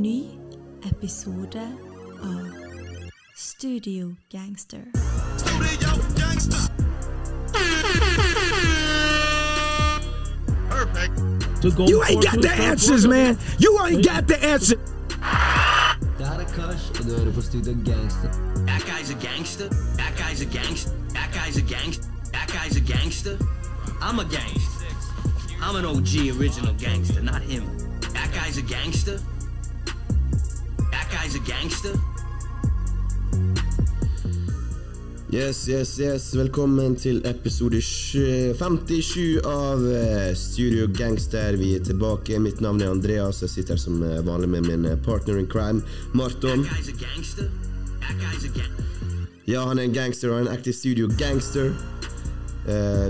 ny episode av Studio Gangster. to go You ain't got the answers, man. You ain't got the answer. Det her er Kush, og du hører på Studio Gangster. That guy's a gangster. That guy's a gangster. That guy's a gangster. That guy's a gangster. I'm a gangster. I'm an OG original gangster, not him. That guy's a gangster. Guy's a gangster. Yes, yes, yes. Velkommen til episode 57 av eh, Studio Gangster. Vi er tilbake. Mitt navn er Andreas. Jeg sitter her som eh, vanlig med min eh, partner in crime, Marton. Ja, han er en gangster og en ekte studio gangster.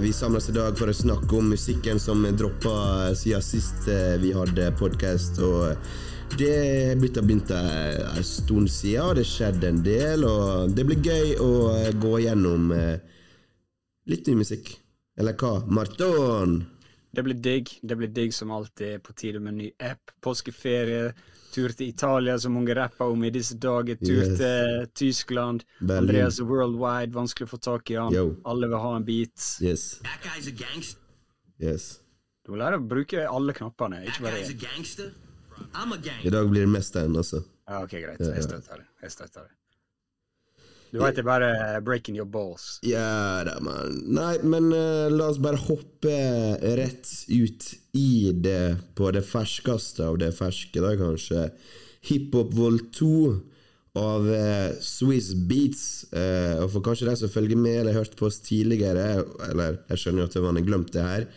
Vi samles i dag for å snakke om musikken som droppa siden sist vi hadde podkast. Og det er blitt å begynt eh, en stund siden, og det skjedde en del. Og det blir gøy å eh, gå gjennom eh, litt ny musikk. Eller hva? Marton! Det blir digg. Det blir digg som alltid. På tide med en ny app. Påskeferie. Tur til Italia, som mange rapper om i disse dager. Tur Yes. til Tyskland. Berlin. Andreas worldwide. Vanskelig å få tak i han. Yo. Alle vil ha en beat. Yes. That guy's a gangster. yes. Du må lære å bruke alle knappene, ikke bare én. Gangster. I'm a I dag blir det mest den, altså. Ja, ok, greit. Ja, ja. Jeg støtter det. Jeg støtter det. Du veit det er bare breaking your balls. Ja da, mann. Nei, men uh, la oss bare hoppe rett ut i det på det ferskeste av det ferske, da, kanskje. Hiphop Vol 2 av uh, Swiss Beats. Uh, og for kanskje de som følger med eller har hørt på oss tidligere, eller jeg skjønner jo at man har glemt det her,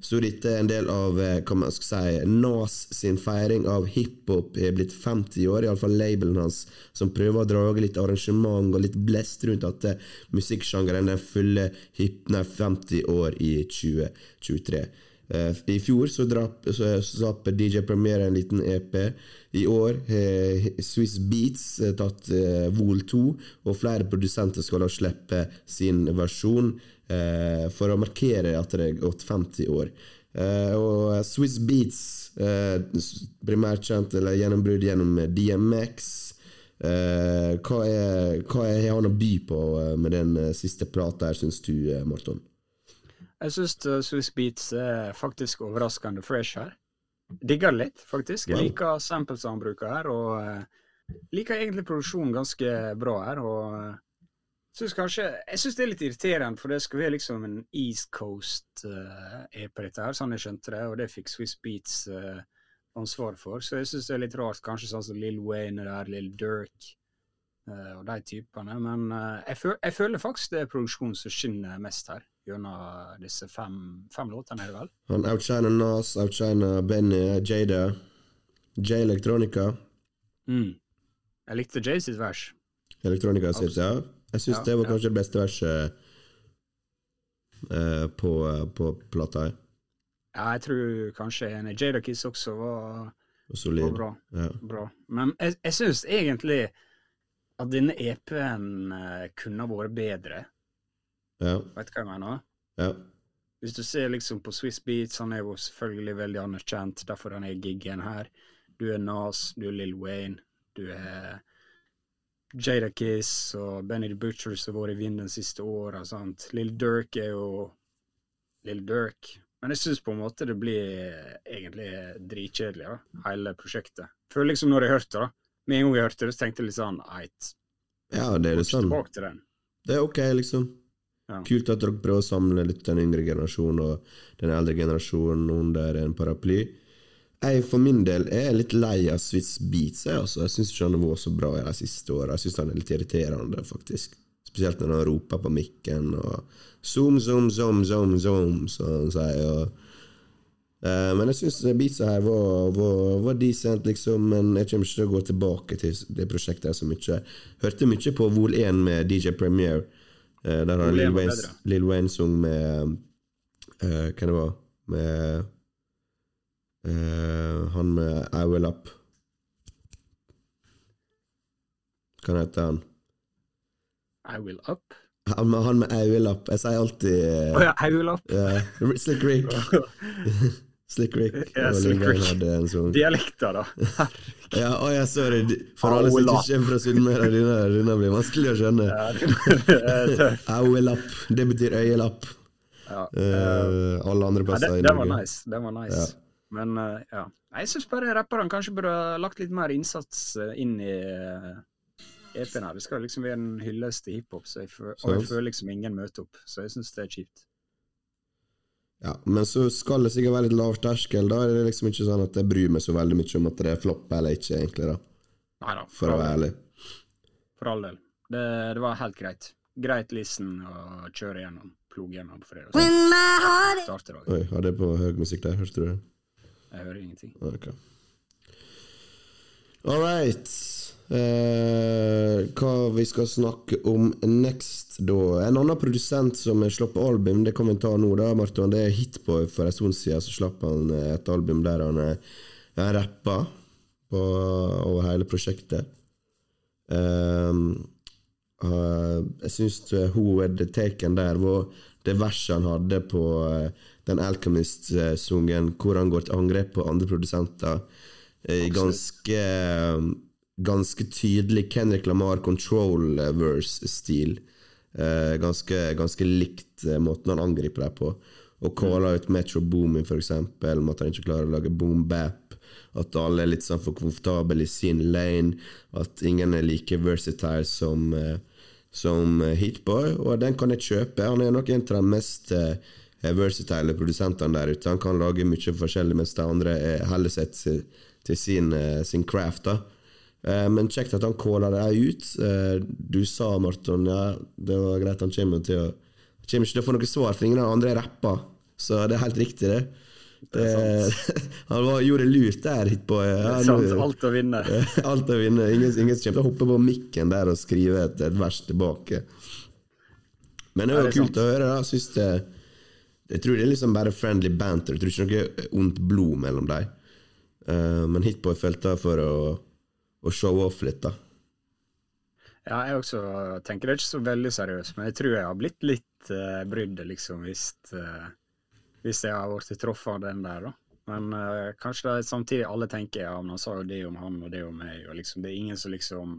så dette en del av eh, hva man skal si, Nas sin feiring av hiphop er blitt 50 år, iallfall labelen hans, som prøver å dra litt arrangement og litt blest rundt at eh, musikksjangeren den fyller hipne 50 år i 2023. Eh, I fjor så slapp DJ Premier en liten EP. I år har Swiss Beats tatt Vol 2, og flere produsenter skal da slippe sin versjon for å markere at det er gått 50 år. Eh, og Swiss Beats, eh, primært kjent eller gjennombrudd gjennom DMX. Eh, hva er hva har han å by på eh, med den eh, siste plata her, syns du, eh, Morton? Jeg syns Swiss Beats er faktisk overraskende fresh her. Digger det litt, faktisk. Jeg liker samples han bruker her, og eh, liker egentlig produksjonen ganske bra her. og eh, synes kanskje, Jeg syns det er litt irriterende, for det skulle være liksom en East Coast-EP, dette her, sånn jeg skjønte det, og det fikk Swiss Beats uh, ansvar for. Så jeg syns det er litt rart, kanskje sånn som Lill Wayne er der, Lill Dirk uh, og de typene. Men eh, jeg, føl jeg føler faktisk det er produksjonen som skinner mest her, gjennom disse fem, fem låtene, er det vel? Han outshiner Nas, outshiner Benny, Jada, J Electronica. Mm. Jeg likte Jay sitt vers. Elektronika sitt, ja. Jeg syns Ja, det var kanskje det beste verset uh, på, på plata. Ja, jeg tror kanskje en Jada Kiss også var, Og var bra. Bra. Men jeg, jeg syns egentlig at denne EP-en eh, kunne ha vært bedre. Ja. Vet du hva jeg mener? ja. Hvis du ser liksom på Swiss Beats, han er jo selvfølgelig veldig anerkjent, derfor han er giggen her. Du er Nas, du er Lill Wayne, du er Jada Kiss og Benny the Butcher som har vært i vinden de siste åra. Lill Dirk er jo Lill Dirk. Men jeg syns på en måte det blir egentlig dritkjedelig, da, hele prosjektet. Føler liksom når jeg hørte det. Med en gang jeg hørte det, så tenkte jeg litt sånn Eit, ja, det er det sånn. til den. Det er ok, liksom. Ja. Kult at dere prøver å samle litt den yngre generasjonen og den eldre generasjonen under en paraply. Jeg for min del er litt lei av Swiss Beats. Jeg, altså. jeg syns ikke han har vært så bra i de siste åra. Jeg syns han er litt irriterende, faktisk. Spesielt når han roper på mikken og zoom, zoom, zoom, zoom, zoom, som han sier. Eh, men jeg syns beatsa her var, var, var decent, liksom. Men jeg kommer ikke til å gå tilbake til det prosjektet så mye. Hørte mye på Vol 1 med DJ Premier. Uh, der har Lil Wayne. Lil Wayne sung med uh, Hva det var Med eh, Han med Up. Hva heter han? I will up. Han med, han med Up. Jeg sier alltid Å oh, ja, I will up. Slick Rick. Slick Rick. Ja, Slick Rick. Dialekter, da. Ja, oh, ja, sorry. For alle som ikke kommer fra Sunnmøre, denne, denne blir vanskelig å skjønne. Tøff. Auelapp. Det betyr øyelapp. Ja. uh, alle andre Ja, plasser det, i det var nice. Det var nice. Ja. Men uh, ja. Jeg syns bare rapperne kanskje burde ha lagt litt mer innsats eh, inn i uh, EP-en her. Det skal liksom være en hyllest til hiphop, så jeg og jeg føler liksom ingen møter opp. Så jeg syns det er kjipt. Ja, men så skal det sikkert være litt lav terskel. Da er det liksom ikke sånn at jeg bryr meg så veldig mye om at det er flopp eller ikke, egentlig, da. Neida, for, For å være ærlig. For all del. Det, det var helt greit. Greit listen å kjøre gjennom. Ploge gjennom på fredag. Dagen. Oi, har det på høy musikk der? Hørte du det? Jeg hører ingenting. Ok. All right. Eh, hva vi skal snakke om next, da? En annen produsent som slapp album, det kan vi ta nå, da, Marton. Det er Hitboy. For en stund siden så slapp han eh, et album der han, eh, han rappa på, over hele prosjektet. Um, eh, jeg syns Who Had Taken der var det verset han hadde på eh, den Alchemist-sungen, hvor han går til angrep på andre produsenter. eh, ganske Ganske tydelig Kendrick Lamar control-verse-stil. Eh, ganske, ganske likt eh, måten han angriper deg på. Og calla ut Metro Boomin, eksempel, med at han ikke klarer å lage boom bap. At alle er litt sånn for komfortable i sin lane. At ingen er like versatile som, eh, som eh, Hitboy. Og den kan jeg kjøpe. Han er nok en av de mest eh, versatile produsentene der ute. Han kan lage mye forskjellig, mens de andre heller seg til, til sin, eh, sin craft. da Eh, Men kjekt at han caller deg ut. Eh, Du sa, Marton, ja, det var greit han kommer til å Kommer ikke til å få noe svar, for ingen av de andre rapper. Så det er helt riktig, det. det han var, gjorde lurt der. hitpå. ja, Det sant, alt å vinne. Alt å vinne. Ingen, ingen kommer til å hoppe på mikken der og skrive et, et vers tilbake. Men det Ja, er jo det kult kult å høre. da synes det, jeg tror det er liksom bare friendly banter. Jeg tror ikke noe ondt blod mellom dem. Uh, men Hitboy følte for å, å show off litt, da. Ja, jeg også tenker det er ikke så veldig seriøst, men jeg tror jeg har blitt litt uh, brydd, liksom, hvis, uh, hvis jeg har blitt truffet av den der, da. Men uh, kanskje det er samtidig alle tenker ja, men han sa jo det om han og det om meg, og liksom, det er ingen som liksom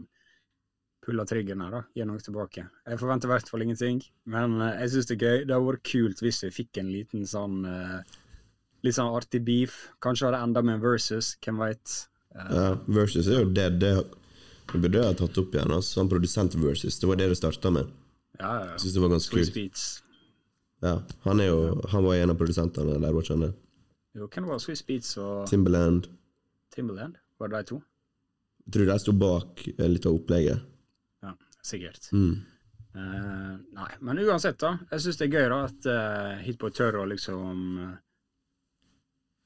puller triggeren her, da. Gir noe tilbake. Jeg forventer i hvert fall ingenting, men eh, jeg syns det er gøy. Det hadde vært kult hvis vi fikk en liten sånn eh, Litt sånn artig beef. Kanskje hadde enda med en versus, hvem veit. Ja, versus er jo. Det, det burde jeg ha tatt opp igjen. Altså, sånn produsent-versus. Det var det det starta med. Ja, ja. Jeg synes det var ganske kult. Beats. Ja, han, er jo, han var en av produsentene der, var ikke han det? Jo, hvem var Swiss Beats og Timberland. Timberland? Var det de to? Jeg tror de sto bak eh, litt av opplegget. Ja, sikkert. Mm. Uh, nei, men uansett, da. Jeg syns det er gøy da at uh, Hitboy tør å liksom uh,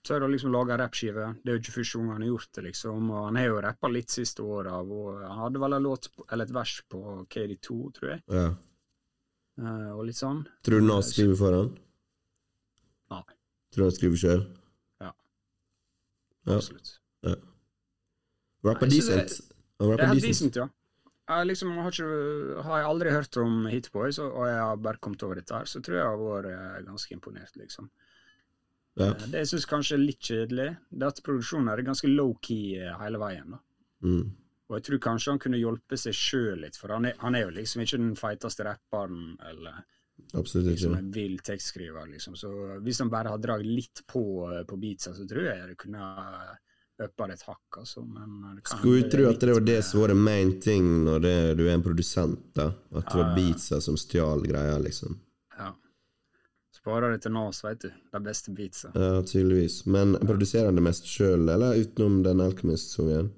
Tør å liksom lage rappskive. Det er jo ikke første gang han har gjort det, liksom. Og han har jo rappa litt siste og han hadde vel en låt eller et vers på KD2, tror jeg. Ja. Uh, og litt sånn. Tror du Nas skriver for han? Nei, Tror du han skriver sjøl? Ja. Ja. absolutt. Rapper jeg synes decent. Han Det er rapper helt decent, ja. Jeg liksom har, ikke, har jeg aldri hørt om Hitboys, og jeg har bare kommet over dette her, så tror jeg jeg har vært eh, ganske imponert, liksom. Ja. Eh, Det jeg syns kanskje er litt kjedelig, det er at produksjonen er ganske low-key eh, hele veien. da. Mm. Og jeg tror kanskje han kunne hjulpet seg sjøl litt, for han er, han er jo liksom ikke den feiteste rapperen eller Absolutt liksom en vill tekstskriver, liksom. Så hvis han bare hadde dratt litt på på beatsa, så tror jeg det kunne det et hakk, altså. Men det kan Skulle du jo tro at det var det som var det main thing når det, du er en produsent. da At det var beatsa som stjal greia, liksom. Ja. Sparer det til Nas, veit du. De beste beatsa. Ja, tydeligvis. Men produserer han det mest sjøl, eller utenom den Alchemist-sangen?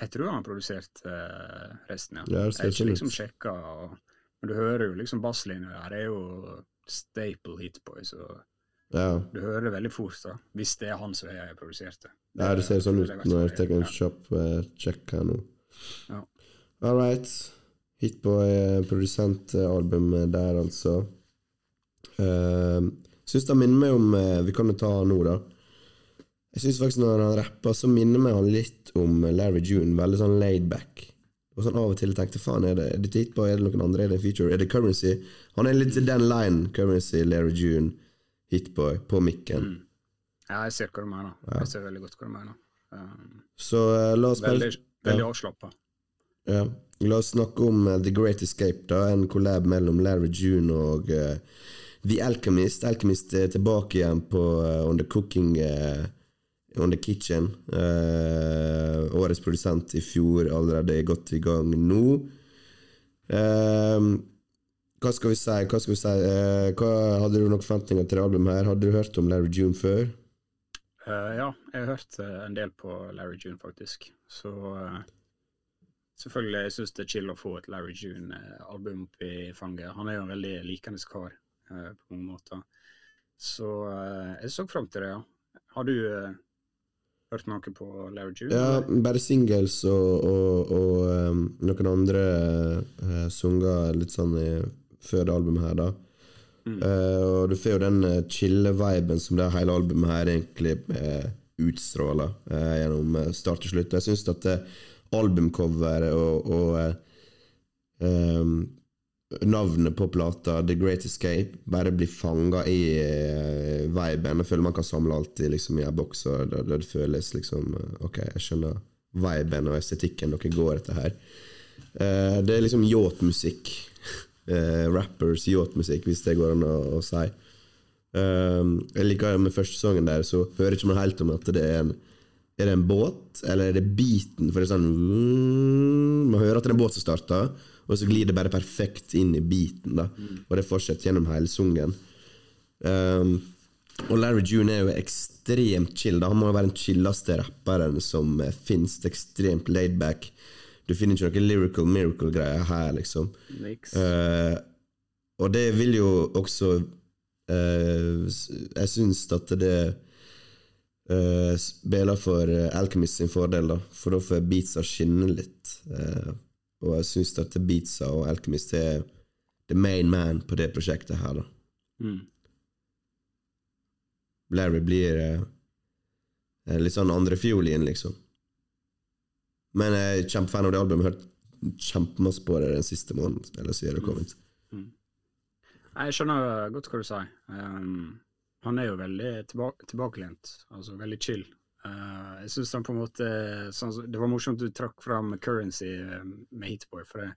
Jeg tror han har produsert eh, resten, ja. Ja, jeg har ikke liksom sjekka, og- men du hører jo liksom basslinja her. Det er jo staple hitboy, så Ja. du hører det veldig fort, da. Hvis det er han som har produsert det. ja, det ser sånn ut når jeg tar en kjapp eh, check her nå. Ja. All right. Hitboy eh, produsentalbum der, altså. Uh, syns det minner meg om uh, Vi kan jo ta nå, da. Jeg syns faktisk når han rapper, så minner meg han litt om Larry June. Veldig sånn laid back. Og sånn Av og til tenkte faen, er det, er det Hitboy, er det noen andre, er det en feature, er det Currency? Han er litt i den line, Currency, Larry June, Hitboy, på mikken. Ja, jeg ser hva du mener. Jeg ser veldig godt hva du mener. Um, Så uh, la oss veldig veldig ja. avslappa. Ja. La oss snakke om uh, The Great Escape, da. En collab mellom Larry June og uh, The Alchemist. Alchemist er tilbake igjen på On The Cooking On The Kitchen. Årets produsent i fjor, allerede godt i gang nå. Eh, hva skal vi si? Hva skal vi si? Eh, hva, hadde du noen forventninger til det albumet her? Hadde du hørt om Larry June før? Uh, ja, jeg har hørt eh, en del på Larry June, faktisk. Så uh, selvfølgelig, jeg syns det er chill å få et Larry June-album opp i fanget. Han er jo en veldig likende kar uh, på mange måter. Så jeg så fram til det, ja. Har du hørt noe på Larry June? Ja, eller? bare singles og, og, og um, noen andre uh, sanger litt sånn i, før det albumet her, da. Eh, og du får jo den uh, chille-viben som det hele albumet her egentlig uh, utstråler uh, gjennom uh, start til slutt. Jeg syns at uh, albumcoveret og, og uh, um, navnet på plata, The Great Escape, bare blir fanga i uh, viben. Jeg føler man kan samle alt i, liksom, i en boks, og det, det føles liksom uh, Ok, jeg skjønner viben og estetikken dere går etter her. Uh, det er liksom yachtmusikk. Uh, rappers yachtmusikk, hvis det går an å, å si. Um, jeg liker med første sangen der, så hører ikke man helt om at det er en Er det en båt, eller er det beaten? For det er sånn Man hører at det er en båt som starter, og så glir det bare perfekt inn i beaten. da Og det fortsetter gjennom hele sungen. Um, og Larry June er jo ekstremt chill. da Han må jo være den chilleste rapperen som uh, fins. Ekstremt laidback. Du finner ikke noe lyrical miracle-greier her, liksom. Eh, og det vil jo også uh, Jeg syns at det uh, spiller for Alchemist sin fordel, da. For da får beatsa skinne litt. Og jeg syns at beatsa og Alchemist er the main man på det prosjektet her, da. Mm. Larry blir litt sånn andrefiolin, liksom. Men jeg er kjempefan av det albumet. Hørt kjempemasse på det den siste måneden. Eller siden det kom ut. Mm. Jeg skjønner godt hva du sier. Um, han er jo veldig tilbake, tilbakelent, altså veldig chill. Uh, jeg synes han på en måte sånn, Det var morsomt du trakk fram Currency um, med Heatboy, for jeg,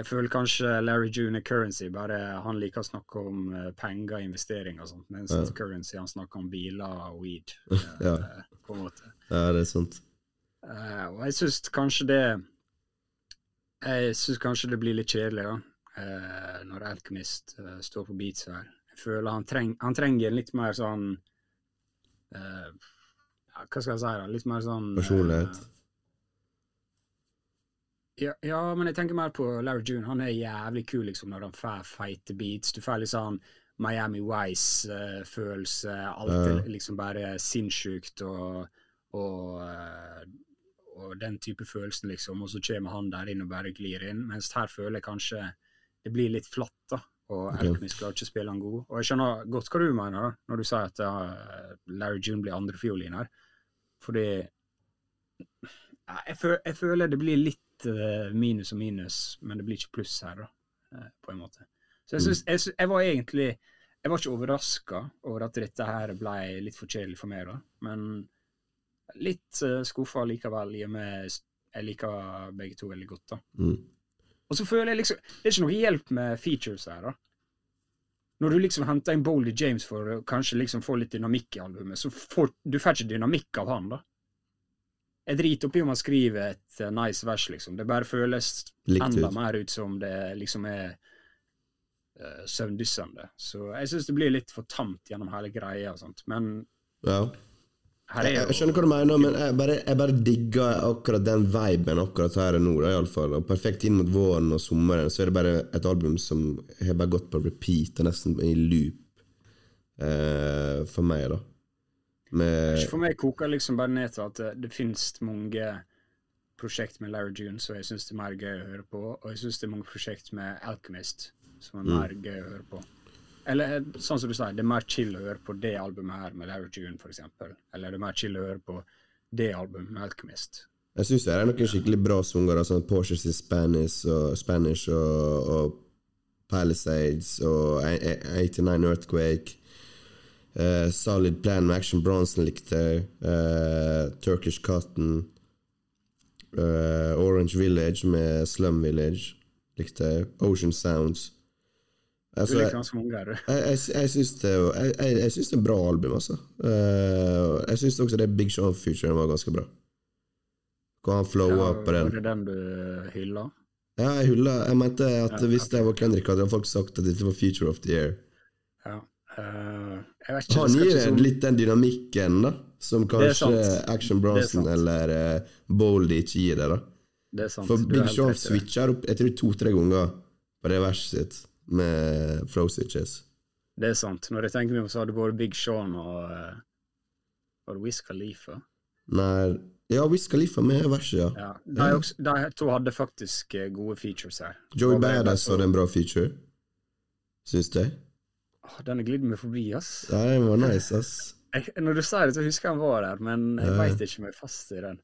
jeg føler kanskje Larry June er Currency, bare han liker å snakke om uh, penger, investering og sånt, mens Ja. Currency han snakker om biler og weed, uh, Ja. på en måte. Ja, det er sant. Eh, og jeg syns kanskje det Jeg syns kanskje det blir litt kjedelig, da. uh, når Alchemist uh, står på beats her. Jeg føler han, treng, han trenger litt mer sånn eh, ja, Hva skal jeg si, da? Litt mer sånn eh, Personlighet. ja, ja, men jeg tenker mer på Larry June. Han er jævlig kul liksom når han får feite beats. Du får litt sånn Miami Vice-følelse. alt er liksom bare sinnssykt og, og, eh, og den type følelsen, liksom. Og så kommer han der inn og bare glir inn. Mens her føler jeg kanskje det blir litt flatt, da. Og Ok. Alchemist klarer ikke å spille han god. Og jeg skjønner godt hva du mener, da, når du sier at uh, Larry June blir andrefiolin her. Fordi ja, jeg, føl, jeg føler det blir litt uh, minus og minus, men det blir ikke pluss her, da, Uh, på en måte. Så jeg, synes, jeg, jeg var egentlig Jeg var ikke overraska over at dette her ble litt for kjedelig for meg, da, men litt uh, skuffa likevel, i og med jeg liker begge to veldig godt, da. Mm. Og så føler jeg liksom Det er ikke noe hjelp med features her, da. Når du liksom henter inn Boldy James for å kanskje liksom få litt dynamikk i albumet, så får du får ikke dynamikk av han, da. Jeg driter oppi om han skriver et eh, nice vers, liksom. Det bare føles Likt enda ut. mer ut som det liksom er uh, søvndyssende. Så jeg syns det blir litt for tamt gjennom hele greia og sånt. Men Ja. Her Jeg, er jo jeg skjønner hva du mener, men jeg bare, jeg bare digger akkurat den viben akkurat her og nå. da, i alle fall. Og perfekt inn mot våren og sommeren, så er det bare et album som har bare gått på repeat og nesten i loop eh, for meg, da. Med For meg koker liksom bare ned til at det, det finnes mange prosjekt med Larry June som jeg syns er mer gøy å høre på, og jeg syns det er mange prosjekt med Alchemist som er mer gøy å høre på. Eller sånn som du sier, det er mer chill å høre på det albumet her med Larry June, eksempel. Eller det er mer chill å høre på det albumet med Alchemist. Jeg syns det er noen skikkelig bra sanger. Sånn Porsches in Spanish og, Spanish og, og Palisades og 89 Earthquake. Uh, Solid Plan med Action Bronson likte jeg. Eh, Turkish Cotton. Uh, Orange Village med Slum Village likte jeg. Ocean Sounds. Du Altså, liker jeg, ganske mange du. jeg, jeg, jeg syns det, det er bra album, altså. Eh, jeg syns også det Big Show-featuren var ganske bra. Hvor han flowa på den. Var det den du hylla? Ja, jeg hylla. Jeg mente at Ja, hvis det var Kendrick, hadde folk sagt at dette var Future of the Year. Ja. Uh, jeg vet ikke, Han gir så- litt den dynamikken, da. Som kanskje. Action Bronson eller uh, Boldy ikke gir deg. da. Det sant. For Big det. switcher opp jeg tror to-tre ganger på det verset sitt med flow switches. Det er sant. Når jeg tenker meg om, så hadde både Big Sean og uh, Var det Wiz Khalifa? Nei Ja, Wiz Khalifa med verset, ja. Ja. De, også, de to hadde faktisk eh, gode features her. Joey Badass hadde en bra feature. Syns jeg. Åh, Den har glidd meg forbi, ass. Ja, den var nice, ass. Jeg, når du sier det, så husker jeg han var der, men jeg Ja. veit ikke om jeg er fast i den.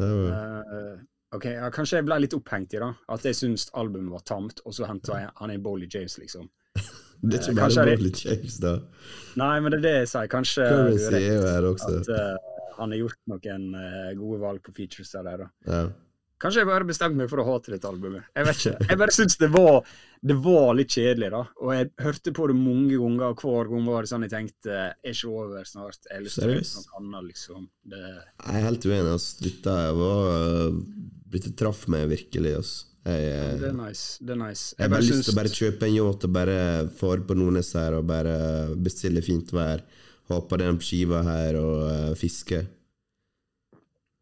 Ja, Eh, ok, ja, Kanskje jeg ble litt opphengt i det. At jeg syns albumet var tamt, og så henta jeg han inn Bolly James, liksom. det er ikke eh, bare det- James, da. Nei, men det er det jeg sier. Kanskje Currency er jo her også. at uh, han har gjort noen uh, gode valg på features der, da. Ja. Kanskje jeg bare bestemte meg for å hate dette albumet. Jeg vet ikke. Jeg bare syns det var Det var litt kjedelig, da. Og jeg hørte på det mange ganger, og hver gang var det sånn jeg tenkte Er ikke over snart? Jeg har lyst til å høre Seriøst? noe annet, liksom. Det, Jeg er helt uenig, ass. Dette var Dette traff meg virkelig, ass. Jeg, det er eh, nice. Det er nice. jeg har bare lyst syns- til å bare kjøpe en yacht og bare få på Nordnes her og bare bestille fint vær. Ha på den skiva her og uh, fiske.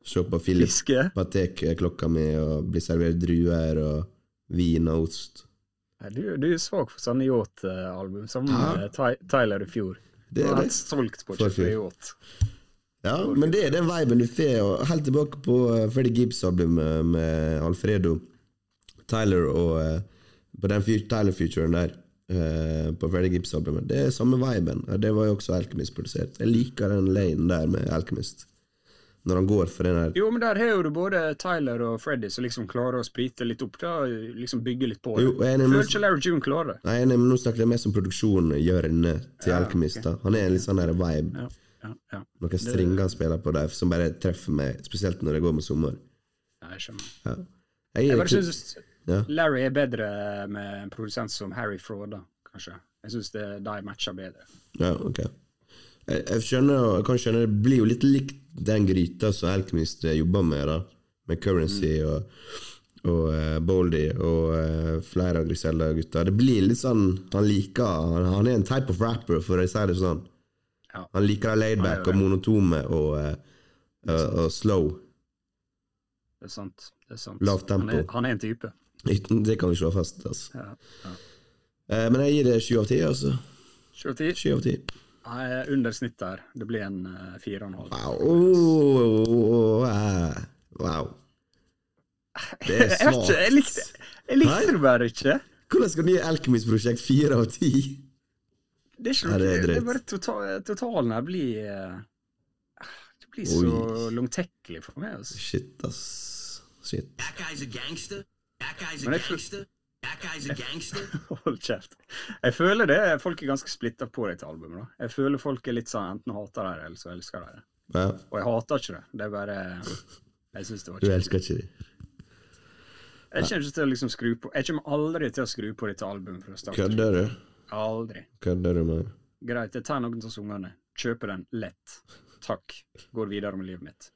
Se på Philip Fiske. Patek klokka mi og bli servert druer og vin og ost. Du, du er svak for sånne yacht-album, som Ja. eh, Tyler i fjor. Det er det. solgt på yacht. Ja, men det er den viben du får. Helt tilbake på Freddy Gibbs-albumet med Alfredo Tyler og eh, på den Tyler-featuren der. eh, på Freddy Gibbs-albumet. Det er samme viben. Det var jo også Alchemist produsert. Jeg liker den lanen der med Alchemist. Når han går for den der Jo, men der har du både Tyler og Freddy som liksom klarer å sprite litt opp. da, Liksom bygge litt på det. Jo, jeg er Føler ikke Larry June klarer det. Nei, nei, men Nå snakker jeg mest om produksjonhjørnet til Ja, Alchemist. Okay. Han er en litt sånn der vibe. Ja, ja, ja. Noen stringer han spiller på der som bare treffer meg, spesielt når det går med sommer. Ja, Jeg skjønner. Ja. Jeg Jeg, bare syns. Larry er bedre med en produsent som Harry Fraud, da, kanskje. Jeg syns de matcher bedre. Ja, ok. Jeg, jeg skjønner, jeg kan skjønne Det blir jo litt likt den gryta som Alchemist jobber med, da. Med Currency og, og uh, Boldy og uh, flere av Griselda-gutta. Det blir litt sånn Han liker Han, han er en type of rapper, for å si det sånn. Ja. Han liker det laidback og monotome og, uh, og, slow. Det er sant. Det er sant. Lavt tempo. Han er, han er en type. Det kan vi slå fast. Altså. Ja. ja. Eh, Men jeg gir det sju av ti, altså. Sju av ti. Er under snittet her. Det blir en fire og en halv. Wow. Oh, eh, wow. Det er Jeg jeg likte, jeg likte det bare ikke. Hvordan skal du gi Alchemist-prosjekt fire av ti? Det er ikke noe, det det, er bare total, totalen her blir eh, Det blir så Oi. langtekkelig for meg. Altså. Shit, ass. Shit. That guy's a gangster. That guy's a gangster. That guy's a gangster. Hold kjeft. Jeg føler det, folk er ganske splitta på dette albumet. da. Jeg føler folk er litt sånn enten hater de det, eller så elsker de det. Ja, Og jeg hater ikke det. Det er bare Jeg syns det var du elsker ikke det. Jeg kommer ikke til å liksom skru på Jeg kommer aldri til å skru på dette albumet fra start. Kødder du? Aldri. Kødder du med Greit, jeg tar noen av sangene. Kjøper den lett. Takk. Går videre med livet mitt.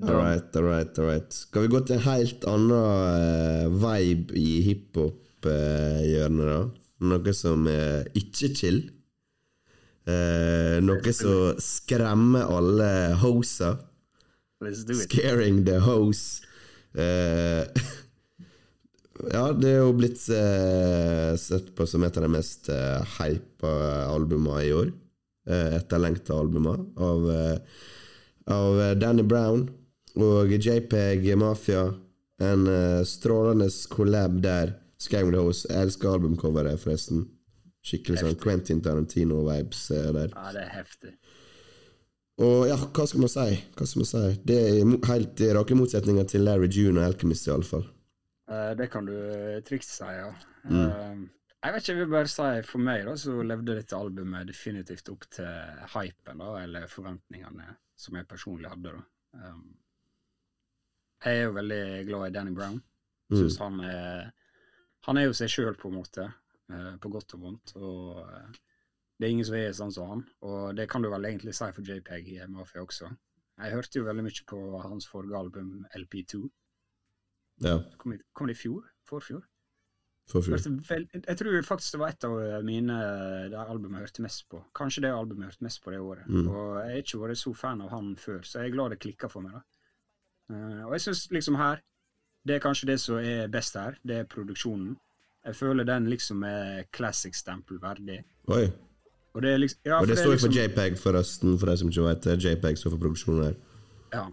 All right, all right, all right. Skal vi gå til en helt annen eh, vibe i hiphop-hjørnet, da? Noe som er ikke chill. Eh, noe som skremmer alle hoser. Scaring the hose. Eh, ja, det er jo blitt eh, sett på som et av de mest eh, hypa albumene i år. Eh, Etterlengta albumer av, eh, av eh, Danny Brown og JPEG Mafia. En eh, strålende collab der. The hose. Jeg elsker albumcoveret, forresten. Skikkelig sånn Quentin Tarantino-vibes eh, der. Ja, det er heftig. Og ja, hva skal man si? Hva skal man si? Det er helt rake motsetninger til Larry June og Alchemist, iallfall. Uh, det kan du trygt si, ja. Mm. Eh, Jeg vet ikke, jeg vil bare si for meg da, så levde dette albumet definitivt opp til hypen, da, eller forventningene som jeg personlig hadde. da. Um, jeg er jo veldig glad i Danny Brown. Syns han er Han er jo seg sjøl, på en måte, eh, på godt og vondt. Og eh, det er ingen som er sånn som han, og det kan du vel egentlig si for JPEG i Mafia også. Jeg hørte jo veldig mye på hans forrige album, LP2. Ja, Kom, i- kom det i fjor? Forfjor? for fyr. Hørte vel, jeg tror faktisk det var et av mine der albumet jeg hørte mest på. Kanskje det albumet jeg hørte mest på det året. Mm. Og jeg har ikke vært så fan av han før, så jeg er glad det klikka for meg. da. Eh, og jeg syns liksom her Det er kanskje det som er best her, det er produksjonen. Jeg føler den liksom er classic-stempel verdig. Oi. Og det liksom ja, Og det det står jo for liksom- JPEG, forresten, for de som ikke vet det. JPEG står for produksjonen her. Ja.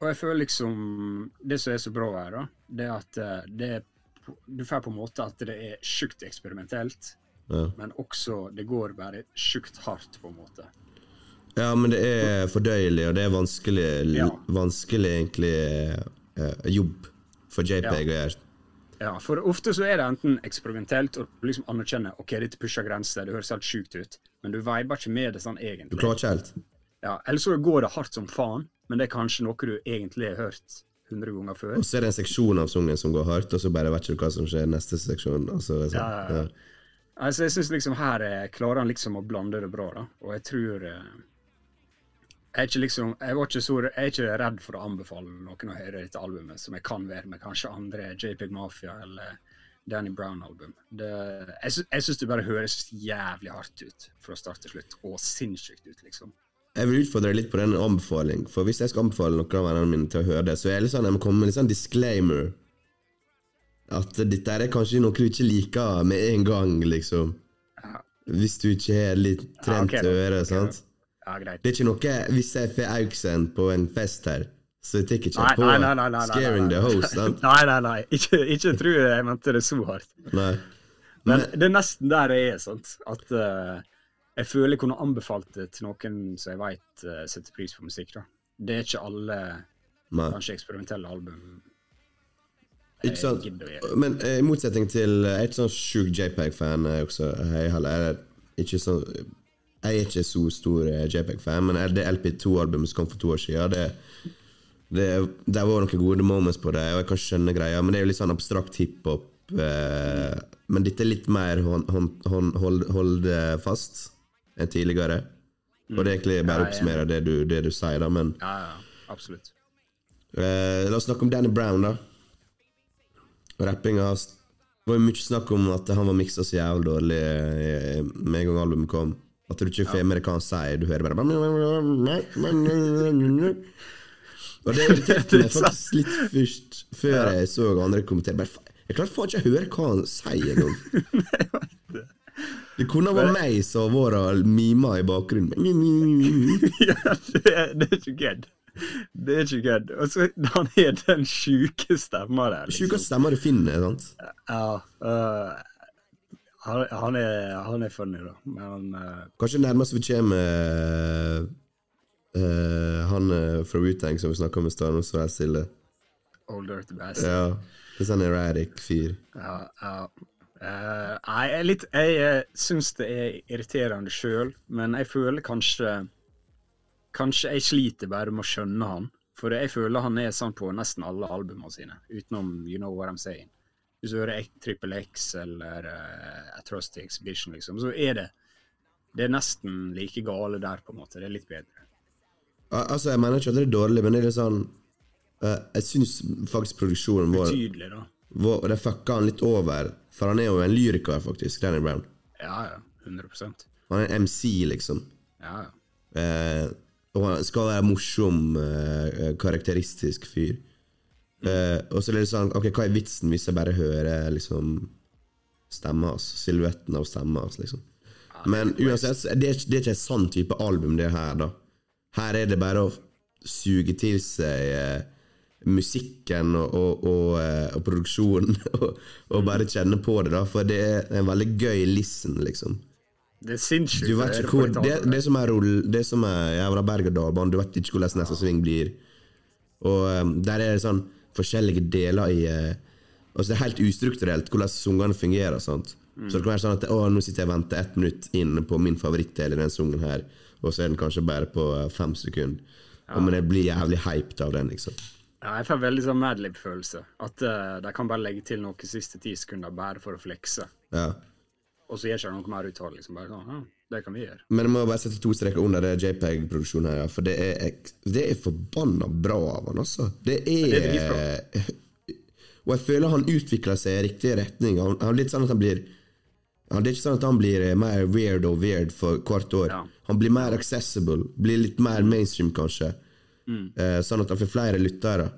Og jeg føler liksom Det som er så bra her, da, det er at eh, det er Du får på en måte at det er sjukt eksperimentelt, Ja. men også det går bare sjukt hardt, på en måte. ja, men det er fordøyelig, og det er vanskelig, Ja. vanskelig egentlig eh, jobb for JPEG å gjøre. Ja, for ofte så er det enten eksperimentelt og liksom anerkjenner ok, dette pusher grenser, det høres helt sjukt ut, men du viber ikke med det sånn egentlig. Du klarer ikke helt. Ja, Eller så går det hardt som faen, men det er kanskje noe du egentlig har hørt 100 ganger før. Og så er det en seksjon av sangen som går hardt, og så bare vet du hva som skjer neste seksjon. Altså, er sånn, Ja, ja, ja. Altså, jeg syns liksom her eh, klarer han liksom å blande det bra, da. Og jeg tror eh, Jeg er liksom Jeg, ikke så, jeg er ikke redd for å anbefale noen å høre dette albumet, som jeg kan være med kanskje andre JPEG Mafia eller Danny Brown-album. Jeg, sy jeg syns det bare høres jævlig hardt ut fra start til slutt, og sinnssykt ut, liksom. Jeg vil utfordre litt på den anbefaling, for hvis jeg skal anbefale noen av vennene mine til å høre det, så er det litt sånn, jeg må komme med litt sånn disclaimer. At dette er kanskje noe du ikke liker med en gang, liksom. Hvis du ikke har litt trent ja, okay, øre, sant? Ja, greit. Det er ikke noe Hvis jeg får Auksen på en fest her, så tar jeg ikke Nei, på nei, nei, nei, nei, scaring the host? Nei, nei, nei. Ikke, ikke tro jeg mente det så hardt. Nei. Men det er nesten der jeg er, sant. At uh, jeg føler jeg kunne anbefalt det til noen som jeg veit setter pris på musikk. da. Det er ikke alle nei. kanskje eksperimentelle album Ikke sant? Men eh, i motsetning til Jeg er ikke sånn sjuk JPEG-fan også. Jeg heller er ikke sånn Jeg er ikke så stor eh, JPEG-fan, men det LP2-albumet som kom for to år siden, det, det, det var noen gode moments på det, og jeg kan skjønne greia, men det er jo litt sånn abstrakt hiphop. Eh, men dette er litt mer hånd, hånd, hold, hold fast enn tidligere. Og det er egentlig bare å oppsummere det du, det du sier, da, men Ja, ja, absolutt. Eh, la oss snakke om Danny Brown, da. Rappinga hans Det var mye snakk om at han var miksa så jævlig dårlig eh, med en gang albumet kom. At du ikke får med deg hva han sier. Du hører bare Og det irriterte meg faktisk litt først, før jeg så andre kommentere. Jeg klarte faen ikke å høre hva han sier engang. Det kunne vært meg som har vært mima i bakgrunnen. ja, det, er, det er ikke kødd. Det er ikke kødd. Og så han har den sjuke stemma der. liksom. Sjukeste stemmer du finner. sant? Ja, øh, han, han, er, han er funny, da. Men uh... Kanskje nærmest vi kommer uh, uh, han fra Wu-Tang som vi snakka om i stad, nå står jeg stille. Old Dirty Bastard. Ja, Litt sånn erratic fyr. Ja, ja. Nei, jeg, er litt, jeg uh, syns det er irriterende sjøl, men jeg føler kanskje Kanskje jeg sliter bare med å skjønne han. For jeg føler han er sånn på nesten alle albumene sine, utenom You Know What I'm Saying. Hvis du hører Trippel X eller uh, Atrocity Exhibition, liksom, så er det Det er nesten like gale der, på en måte. Det er litt bedre. Altså, Jeg mener ikke at det er dårlig, men det er litt sånn uh, Jeg syns faktisk produksjonen vår, Tydelig, da. vår Det fucka han litt over. For han er jo en lyriker, faktisk, Danny Brown. Ja, ja. 100 Han er en MC, liksom. Ja, ja. Uh, og han skal være morsom, uh, karakteristisk fyr. Eh, og så er det sånn Ok, hva er vitsen hvis jeg bare hører liksom stemma hans? Silhuetten av stemma hans, liksom. Men uansett, det, er det er ikke et sånn type album, det her, da. Her er det bare å suge til seg eh, musikken og, og, og, eh, og produksjonen, og, bare kjenne på det, da. For det er en veldig gøy listen, liksom. Det er sinnssykt. Hvor Det, det som er rull Det som er jævla berg-og-dal-bane, du vet ikke hvordan neste sving blir. Og um, der er det sånn forskjellige deler i uh, Altså Det er helt ustrukturelt hvordan sangene fungerer. sant? Så det kan være sånn at å, nå sitter jeg og venter ett minutt inn på min favorittdel i den sangen her, og så er den kanskje bare på eh, fem sekunder. Ja. men jeg blir jævlig hyped av den, liksom. Ja, jeg får veldig sånn Madlib-følelse. At uh, de kan bare legge til noen siste ti sekunder bare for å flekse. Ja. Og så gjør ikke noe mer ut av det. Liksom. Bare sånn, det kan vi gjøre. Men jeg må bare sette to streker under det JPEG-produksjonen her, for det er, det er forbanna bra av han, altså. Det er, det er Og jeg føler han utvikler seg i riktig retning. Han, han litt sånn at han blir han, Det er ikke sånn at han blir eh, mer weird og weird for hvert år. Ja. Han blir mer accessible, blir litt mer mainstream, kanskje. Mm. Eh, sånn at han får flere lyttere.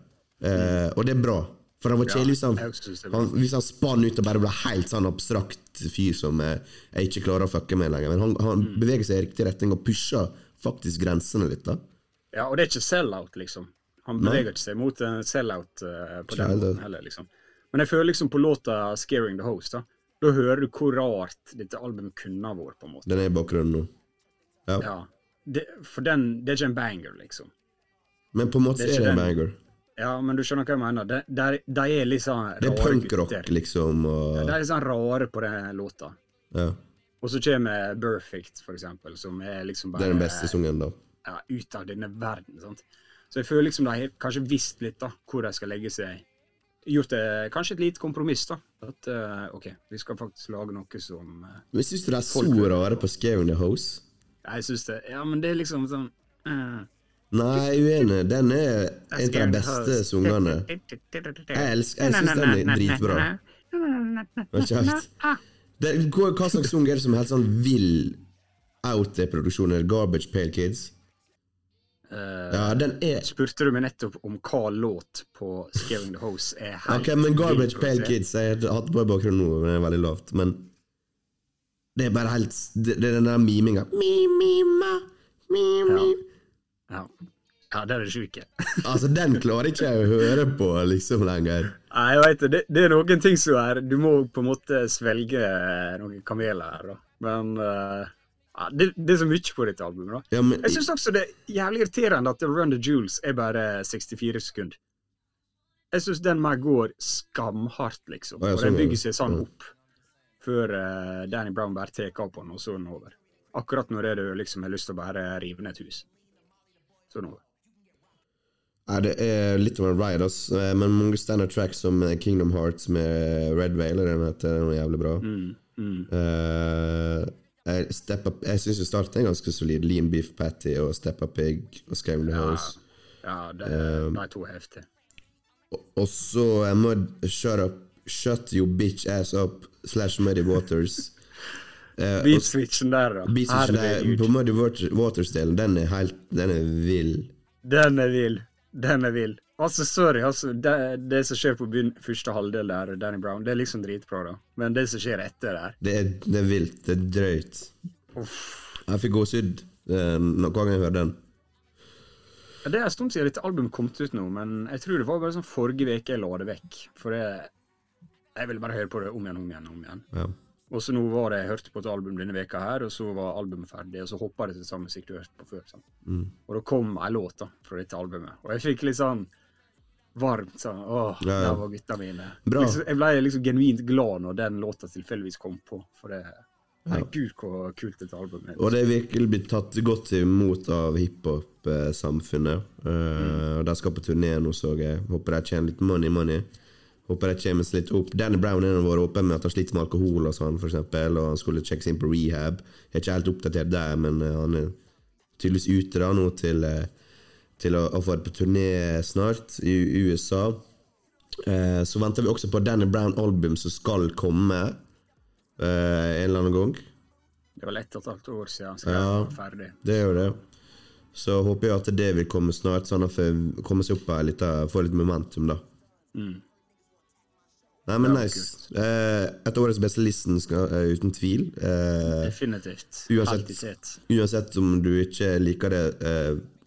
Eh, Og det er bra. For han var kjedelig hvis han, jeg han, hvis han spann ut og bare ble helt sånn abstrakt fyr som eh, jeg ikke klarer å fucke med lenger. Men han, han Mm. beveger seg i riktig retning og pusher faktisk grensene litt. da Ja, og det er ikke sell-out, liksom. Han beveger ikke seg mot en sell-out uh, på den måten heller, liksom. Men jeg føler liksom på låta 'Scaring the Host', da Da hører du hvor rart dette albumet kunne ha vært, på en måte. Den er i bakgrunnen nå. Ja. Ja. Det, for den Det er ikke en banger, liksom. Men på en måte Det er er det en banger. Ja, men du skjønner hva jeg mener. De, de, de er litt sånn Det er punkrock, liksom. Og, De er litt sånn rare på den låta. ja. Og så kommer Perfect, for eksempel, som er liksom bare Det er den beste sungen, da. ja, ut av denne verden. sant? Så jeg føler liksom de har kanskje visst litt da, hvor de skal legge seg. Gjort det, kanskje et lite kompromiss, da. At uh, OK, vi skal faktisk lage noe som uh, Men syns du de er så rare på Scaring the House? Jeg syns det Ja, men det er liksom sånn eh, Nei, uenig. Den er en av de beste sangene. Jeg elsker Jeg syns den er dritbra. Hold kjeft. Hva slags sang er det som er helt sånn vill out there produksjon? Er Garbage Pale Kids? eh, Ja, den er Spurte du meg nettopp om hva låt på Scaring the House er helt Ok, men Garbage Pale? Kids Jeg har hatt på i bakgrunnen nå, men det er veldig lavt. Men det er bare helt Det, det er den der miminga. Mi, mi, ma, mi, mi. Ja. Ja, det er det sjuke. Altså, den klarer ikke jeg å høre på liksom lenger. Nei, jeg vet det. det. Er noen ting som er Du må på en måte svelge noen kameler her, da. Men uh, ja, det, det er så mye på dette albumet, da. Ja, men Jeg syns også det er jævlig irriterende at Run the Jewels er bare 64 sekunder. Jeg syns den meg går skamhardt, liksom. Og sånn den er bygger seg sånn opp. Før uh, Danny Brown bare tar av på den, og så er den over. Akkurat når det er du liksom har lyst til å bare rive ned et hus. Er den. Nei, det er litt av en ride, ass. Eh, Men mange standard tracks som eh, Kingdom Hearts med Red Vailer den heter, den er jævlig bra. Mm, mm. Uh, jeg step up, jeg syns starten er ganske solid. Lean Beef Patty og Step Up Pig og Scream the House. Ja, det, Um, de to er heftige. Og- Og så eh, Mud Shut Up Shut your Bitch Ass Up slash Muddy Waters. Eh, Beat switchen der, da. Beat Switchen der, på Muddy Wat- Waters-delen, den er helt Den er vill. Den er vill. Den er vill. Altså, sorry, altså. Det, det som skjer på begyn- første halvdel der, Danny Brown, det er liksom dritbra, da. Men det som skjer etter der Det er, det er vilt. Det er drøyt. Jeg fikk gåsehud noen hver gang jeg hørte den. ja, Det er en stund siden dette albumet kom ut nå, men jeg tror det var bare sånn forrige uke jeg la det vekk. For det, jeg ville bare høre på det om igjen, om igjen, om igjen. Ja. Og så nå var det jeg hørte på et album denne veka her, og så var albumet ferdig, og så hoppa det til samme musikk du hørte på før. Sånn. Mm. Og da kom ei låt da, fra dette albumet, og jeg fikk litt sånn varmt sånn Åh, Ja, ja. der var gutta mine. Bra. Liksom, jeg ble liksom genuint glad når den låta tilfeldigvis kom på, for det Herregud, hvor kult dette albumet er. Og det er virkelig blitt tatt godt imot av hiphop-samfunnet. Uh, og De skal på turné nå, så jeg. Håper de tjener litt money, money. Håper de kommer seg litt opp. Danny Brown har vært åpen med at han sliter med alkohol og sånn, for eksempel, og han skulle sjekkes inn på rehab. Jeg er ikke helt oppdatert der, men eh, han er tydeligvis ute da nå til, eh, til å, å få det på turné snart i USA. Eh, så venter vi også på Danny Brown-album som skal komme eh, en eller annen gang. Det var ett og et halvt år siden han skrev Ja. var ferdig. Det gjør det. Så håper jeg at det vil komme snart, sånn at vi komme seg opp her litt, få litt momentum, da. Mm. Nei, men nice. Eh, et av årets beste listen, skal, eh, uten tvil. Eh, Definitivt. Uansett- sett. uansett om du ikke liker det,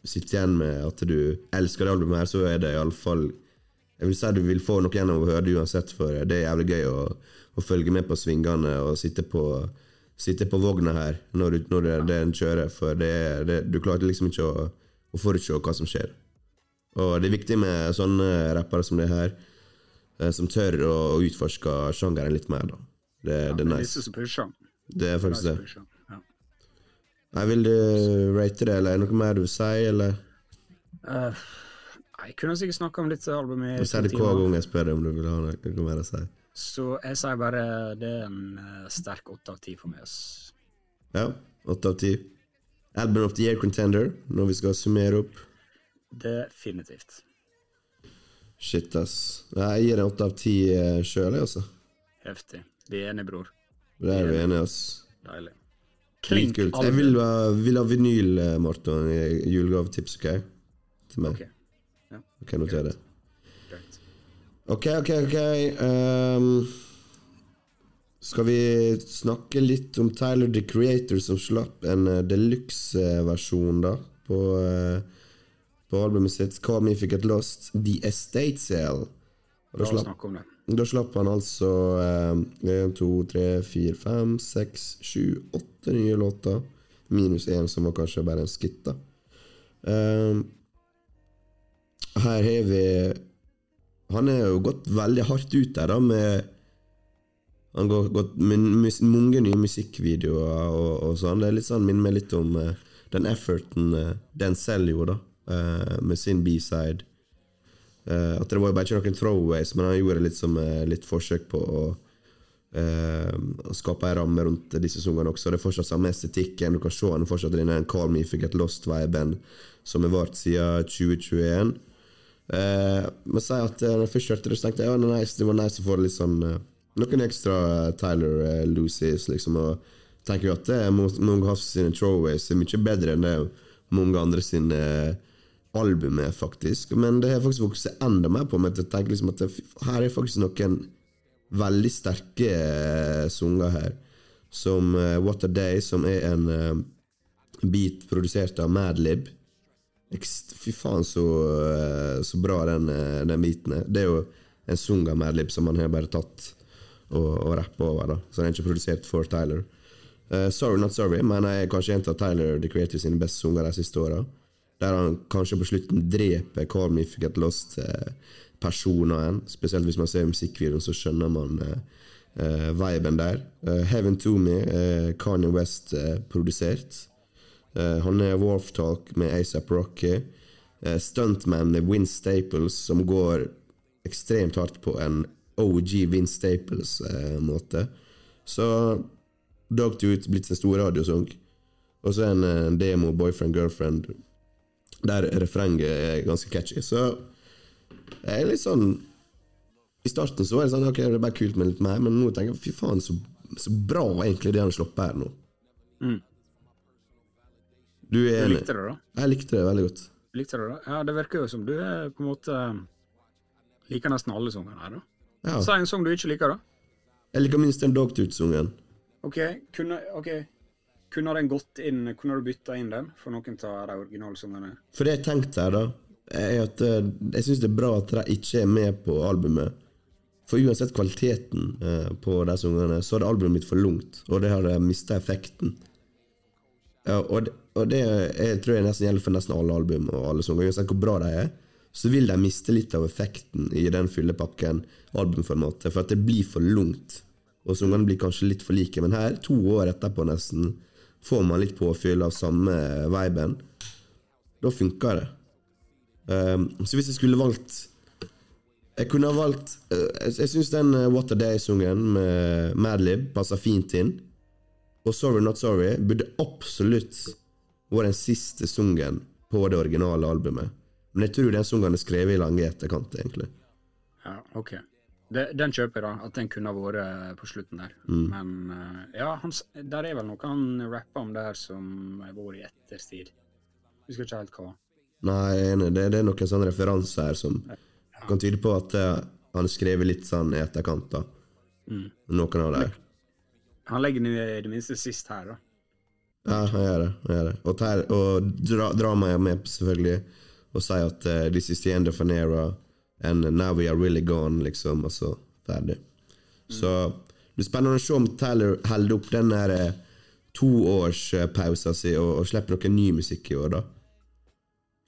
sitter igjen med at du elsker det albumet her, så er det iallfall Jeg vil si at du vil få noe gjennom å høre det uansett, for det er jævlig gøy å, å følge med på svingene og sitte på Sitte på vogna her når, du, når det, det en kjører, for det, det, du klarer liksom ikke å, å forutse hva som skjer. Og det er viktig med sånne rappere som det her, som tør å utforske sjangeren litt mer, da. Det, Ja, det er nice. Det er faktisk det. Ja. Nei, Vil du rate det, eller er det noe mer du vil si, eller? Uh, jeg kunne sikkert snakka om litt albumet Jeg i sier det hver gang jeg spør deg om du vil ha noe, noe mer å si. Så jeg sier bare det er en eh, sterk åtte av ti for meg. Ja, åtte av ti. Album of the year contender, når vi skal summere opp. Definitivt. Shit, ass. Jeg gir en åtte av ti sjøl, altså. Heftig. Vi er enige, bror. Det er vi enige, ass. Deilig. Dritkult. Jeg vil ha, vil ha vinyl, eh, Morten, i julegavetips, OK? Til meg. Ok, Ok, noter det. Ok, ok, ok. Um, skal vi snakke litt om Tyler the Creator, som slapp en uh, deluxe-versjon da på, eh, på albumet sitt Call Me If You Get Lost, The Estate Sale. Og da La slapp, da slapp han altså én, to, tre, fire, fem, seks, sju, åtte nye låter. Minus én, som var kanskje bare en skitt, da. Um, her har vi Han er jo gått veldig hardt ut der, da, med Han har gått med mange nye musikkvideoer og, og sånn. Det er litt sånn, minner meg litt om uh, den efforten uh, selv gjorde, da, eh, med sin B-side. Uh, at det var jo bare ikke noen throwaways, men han gjorde litt som eh, litt forsøk på å å skape en ramme rundt disse sangene også. Det er fortsatt samme estetikken. Du kan se han fortsatt i den Call Me If You Get Lost-viben som har vart siden 2021. Uh, men si at når jeg først hørte det, så tenkte jeg ja, nice, det var nice å få litt sånn noen ekstra Tyler uh, Lucies, liksom. Og tenker jo at er Mo- sine throwaways er mye bedre enn det mange andre sine eh, album er, faktisk. Men det har jeg faktisk vokst enda mer på. meg. Til jeg tenker liksom at det, her er faktisk noen veldig sterke uh, sanger her. Som uh, What A Day, som er en uh, beat produsert av Madlib. Fy faen, så, så bra den, den beaten er. Det er jo en sang av Madlib som han har bare tatt og, og rappa over. da Så den er ikke produsert for Tyler. Sorry Not Sorry mener jeg er kanskje en av Tyler The Creator sine beste sanger de siste åra. Der han kanskje på slutten dreper Carl You Get Lost eh. Spesielt hvis man ser musikkvideoen, så skjønner man eh, eh, viben der. Eh, Heaven To Me, eh, Kanye West eh, produsert. Eh, han er Warf Talk med ASAP Rocky. Eh, Stuntman med Wind Staples, som går ekstremt hardt på en OG Wind Staples-måte. så Dogtooth blitt en stor radiosang. Og så en, demo Boyfriend Girlfriend der refrenget er ganske catchy. Så jeg er litt sånn I starten så var det sånn Ok, det er bare kult med litt mer, men nå tenker jeg fy faen, så, så bra egentlig det han har sluppet her nå. Mm. Du er Du likte det, da? Jeg likte det veldig godt. Likte det da? Ja, det virker jo som du er på en måte liker nesten alle sangene her, da. Ja. Si en sang du ikke liker, da. Jeg liker minst den Dogtooth-sungen. OK, kunne, ok. Kunne den gått inn Kunne du bytta inn den for noen av de originale sangene? For det jeg tenkte her, da, er at eh, jeg syns det er bra at de ikke er med på albumet. For uansett kvaliteten eh, på de sangene, så hadde albumet mitt for langt, og det hadde mista effekten. Ja, og, det, og det jeg tror jeg nesten gjelder for nesten alle album og alle sanger. Uansett hvor bra de er, så vil de miste litt av effekten i den fulle pakken, albumformatet, for at det blir for langt. Og sangene blir kanskje litt for like, men her, to år etterpå nesten, får man litt påfyll av samme viben. Da funker det. Um, så hvis jeg skulle valgt Jeg kunne ha valgt uh, Jeg, jeg syns den uh, What A Day-sungen med Madlib passer fint inn. Og Sorry Not Sorry burde absolutt vært den siste sungen på det originale albumet. Men jeg tror den sungen er skrevet i lange etterkant, egentlig. Ja, OK. Det, den kjøper jeg, da. At den kunne ha vært på slutten der. Mm. Men eh, ja, han, der er vel noe han rapper om der som har vært i ettertid. Husker ikke helt hva. Nei. Det, det er noen sånne referanser her som kan tyde på at uh, han har skrevet litt sånn i etterkant. da Mm. Noen av dem. Han legger den i det minste sist her, da. Ja, han gjør det. Han gjør det. Og, ter, og dra, dramaet er med, selvfølgelig, og sier at uh, 'this is the end of an era', and now we are really gone, liksom, og så ferdig. Så det er spennende å se om Tyler holder opp den der uh, toårspausen sin og, og slipper noe ny musikk i år, da.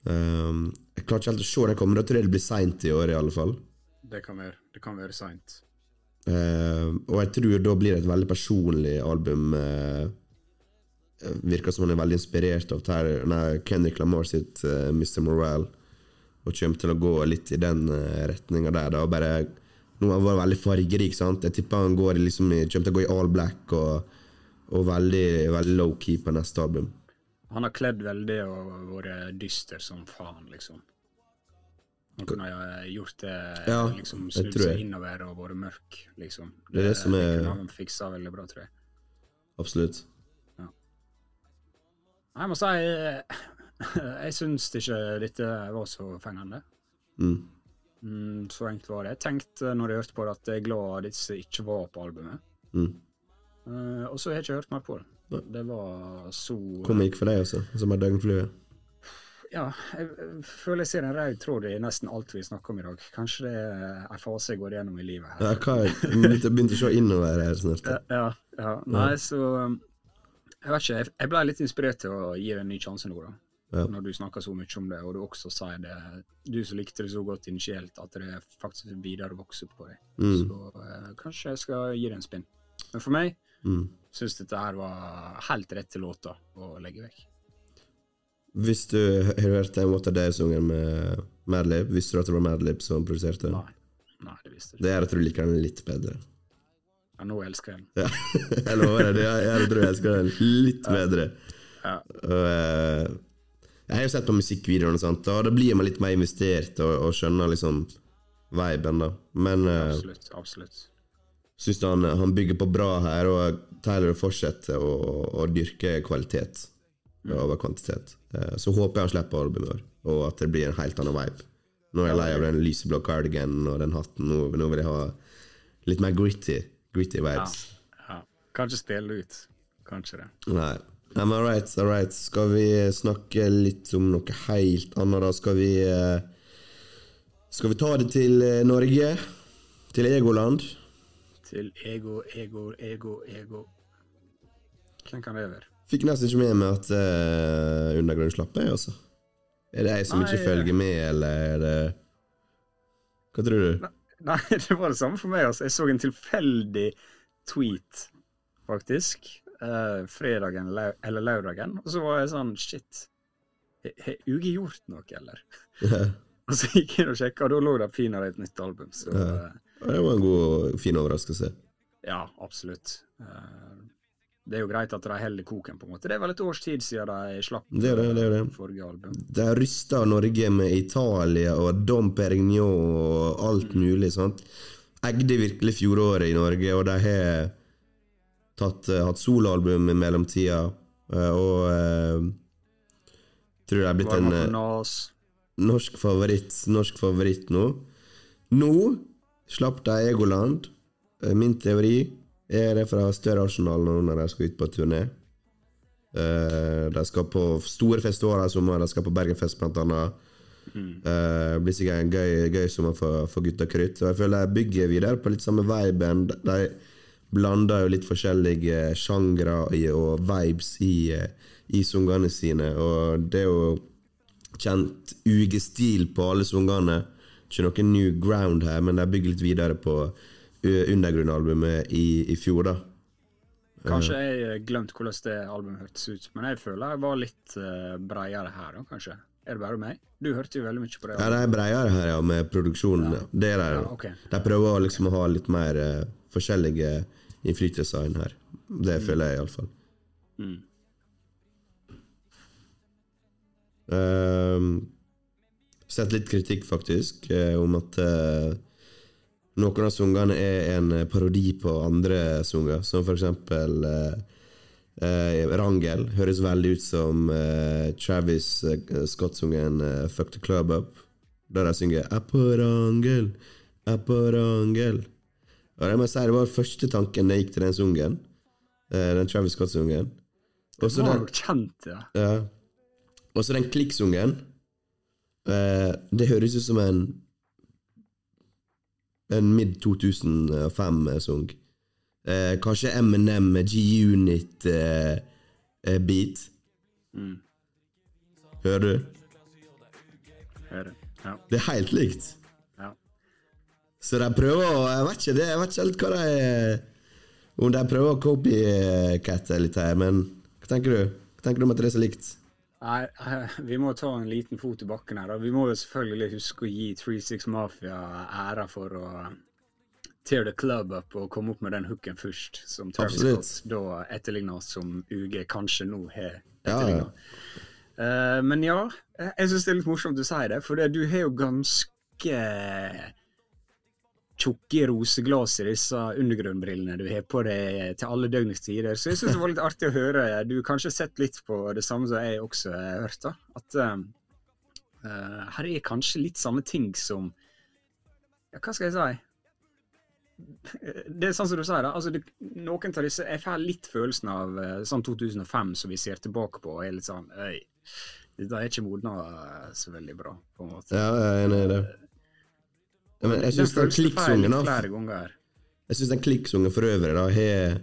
Um, jeg klarer ikke helt å se det komme, da tror jeg det blir seint i år, i alle fall. Det kan være, det kan være seint. Uh, og jeg tror da blir det et veldig personlig album. Uh, virker som han er veldig inspirert av Kendrick Lamar sitt uh, Mr. Morale. Og kommer til å gå litt i den uh, retninga der. da, og bare Nå har han veldig fargerik. sant? Jeg tipper han går liksom, i- kommer til å gå i all black og, og veldig, veldig low-key på neste album. Han har kledd veldig og vært dyster som faen, liksom. Han kunne ha gjort det Ja, liksom snudd seg innover og vært mørk, liksom. Det er det som er- han fiksa veldig bra, tror jeg. Absolutt. Jeg må si eh, Jeg syns ikke dette var så fengende. Mm. Mm, så enkelt var det. Jeg tenkte når jeg hørte på det, at jeg er glad disse ikke var på albumet. Mm. Uh, og så har jeg ikke hørt mer på det. Det var så Kom gikk for deg, altså? Som er døgnflue? Ja, jeg, jeg føler jeg ser en rød tråd i nesten alt vi snakker om i dag. Kanskje det er en fase jeg går gjennom i livet her. Ja, hva er Begynte å se innover her snart. Ja, ja, ja. Nei, så um, Jeg vet ikke. Jeg, jeg ble litt inspirert til å gi det en ny sjanse nå, da. Ja. Når du snakker så mye om det, og du også sier det Du som likte det så godt initielt, at det faktisk videre vokser på deg. Mm. Så eh, kanskje jeg skal gi det en spinn. Men for meg Mm. syns dette her var helt rette låta å legge vekk. Hvis du har hørt en What a Day-sangen med Madlib, visste du at det var Madlib som produserte den? Nei. Nei, det visste jeg ikke. Det er at du liker den litt bedre. Ja, nå elsker jeg den. Ja, jeg lover deg. det. Jeg, jeg tror jeg elsker den litt bedre. Ja. Og, eh, jeg har jo sett på musikkvideoene, sant? og da blir man litt mer investert og, og skjønner liksom viben, da. Men uh, Absolutt. Absolutt. syns han, han bygger på bra her, og Tyler fortsetter å, å dyrke kvalitet over kvantitet. Eh, Så håper jeg han slipper albumet og at det blir en helt annen vibe. Nå er jeg lei av den lyseblå cardiganen og den hatten. Nå, nå vil jeg ha litt mer gritty, gritty Ja. vibes. ja. Kanskje spille ut. Kanskje det. Nei. Nei, men right, right. Skal vi snakke litt om noe helt annet, da? Skal vi eh, Skal vi ta det til eh, Norge? Til Egoland? Til ego, ego, ego, ego. Hvem kan det være? Fikk nesten ikke med meg at uh, Undergrunn slapp av, altså. Er det jeg som Nei, ikke følger med, eller er det Hva tror du? Nei, det var det samme for meg. altså. Jeg så en tilfeldig tweet, faktisk. Eh, fredagen eller lørdagen. Og så var jeg sånn Shit. har- Har UG gjort noe, eller? Og så gikk jeg inn og sjekka, og da lå det pinadø et nytt album. Så eh, det var en god, fin overraskelse. ja, absolutt. Eh, det er jo greit at de holder koken, på en måte. Det er vel et års tid siden de slapp Det er det, det er det. eh, forrige album. De rysta Norge med Italia og Dom Perignon og alt mulig. sant? Egde virkelig fjoråret i Norge, og de har tatt, eh, hatt soloalbum i mellomtida. eh, og uh, tror det er blitt en nas. norsk favoritt Norsk favoritt nå. Nå slapp de Egoland. Min teori er det fra større Arsenal nå når de skal ut på turné. Uh, De skal på store festivaler i sommer. De skal på Bergenfest, annet. Eh, Det blir sikkert en gøy, gøy sommer for, for gutta krutt. Og jeg føler de bygger videre på litt samme viben. De blander jo litt forskjellige sjangre og vibes i, eh, i sungene sine. Og det er jo kjent UG-stil på alle sungene. Ikke noe new ground her, men de bygger litt videre på undergrunnalbumet i, i fjor, da. Kanskje jeg glemte hvordan det albumet hørtes ut, men jeg føler jeg var litt breiere her, da, kanskje. Er det bare meg? Du hørte jo veldig mye på det. Ja, de er bredere her, ja, med produksjonen. Det er de. Ja, okay. De prøver å liksom ha litt mer uh, forskjellige innflytelser inn her. Det føler jeg iallfall. Mm. Uh, sett litt kritikk, faktisk, eh, om at uh, noen av sangene er en parodi på andre sanger, som for eksempel uh, uh, Rangel. Høres veldig ut som Travis Scott-sungen 'Fuck the Club Up', der de synger 'Jeg på Rangel, jeg på Rangel'. Og det må jeg si, det var første tanken jeg gikk til den sungen. eh, den Travis Scott-sungen. Og så den- kjent, ja. ja. Og så den klikksungen. Eh, det høres ut som en En mid 2005-sung. Eh, kanskje Eminem G-Unit-beat. Eh, beat. Mm. Hører du? Hører. Ja. Det er helt likt. Ja. Så de prøver å Jeg vet ikke, det, jeg vet ikke helt hva de Om de prøver å copycatte litt her, men hva tenker du? Hva tenker du om at det er så likt? Nei, eh, vi må ta en liten fot i bakken her. da. Vi må jo selvfølgelig huske å gi 36 Mafia æra for å tear the club up og komme opp med den hooken først, som Travis Absolutt. Scott da etterligna som UG kanskje nå har Ja, etterligna. Eh, men ja, eh, jeg syns det er litt morsomt du sier det, for det, du har jo ganske tjukke roseglass i disse undergrunnbrillene du har på deg til alle døgnets tider. Så jeg syns det var litt artig å høre. Du har kanskje sett litt på det samme som jeg også har hørt, da. At eh, eh, her er kanskje litt samme ting som Ja, hva skal jeg si? Det er sånn som du sier, da. Altså, det, noen av disse Jeg får litt følelsen av eh, sånn 2005 som vi ser tilbake på, og er litt sånn Øy, dette er ikke modna så veldig bra, på en måte. Ja, jeg er enig i det. Ja, men jeg syns den klikksungen flere ganger. Jeg synes den klikksungen for øvrig da har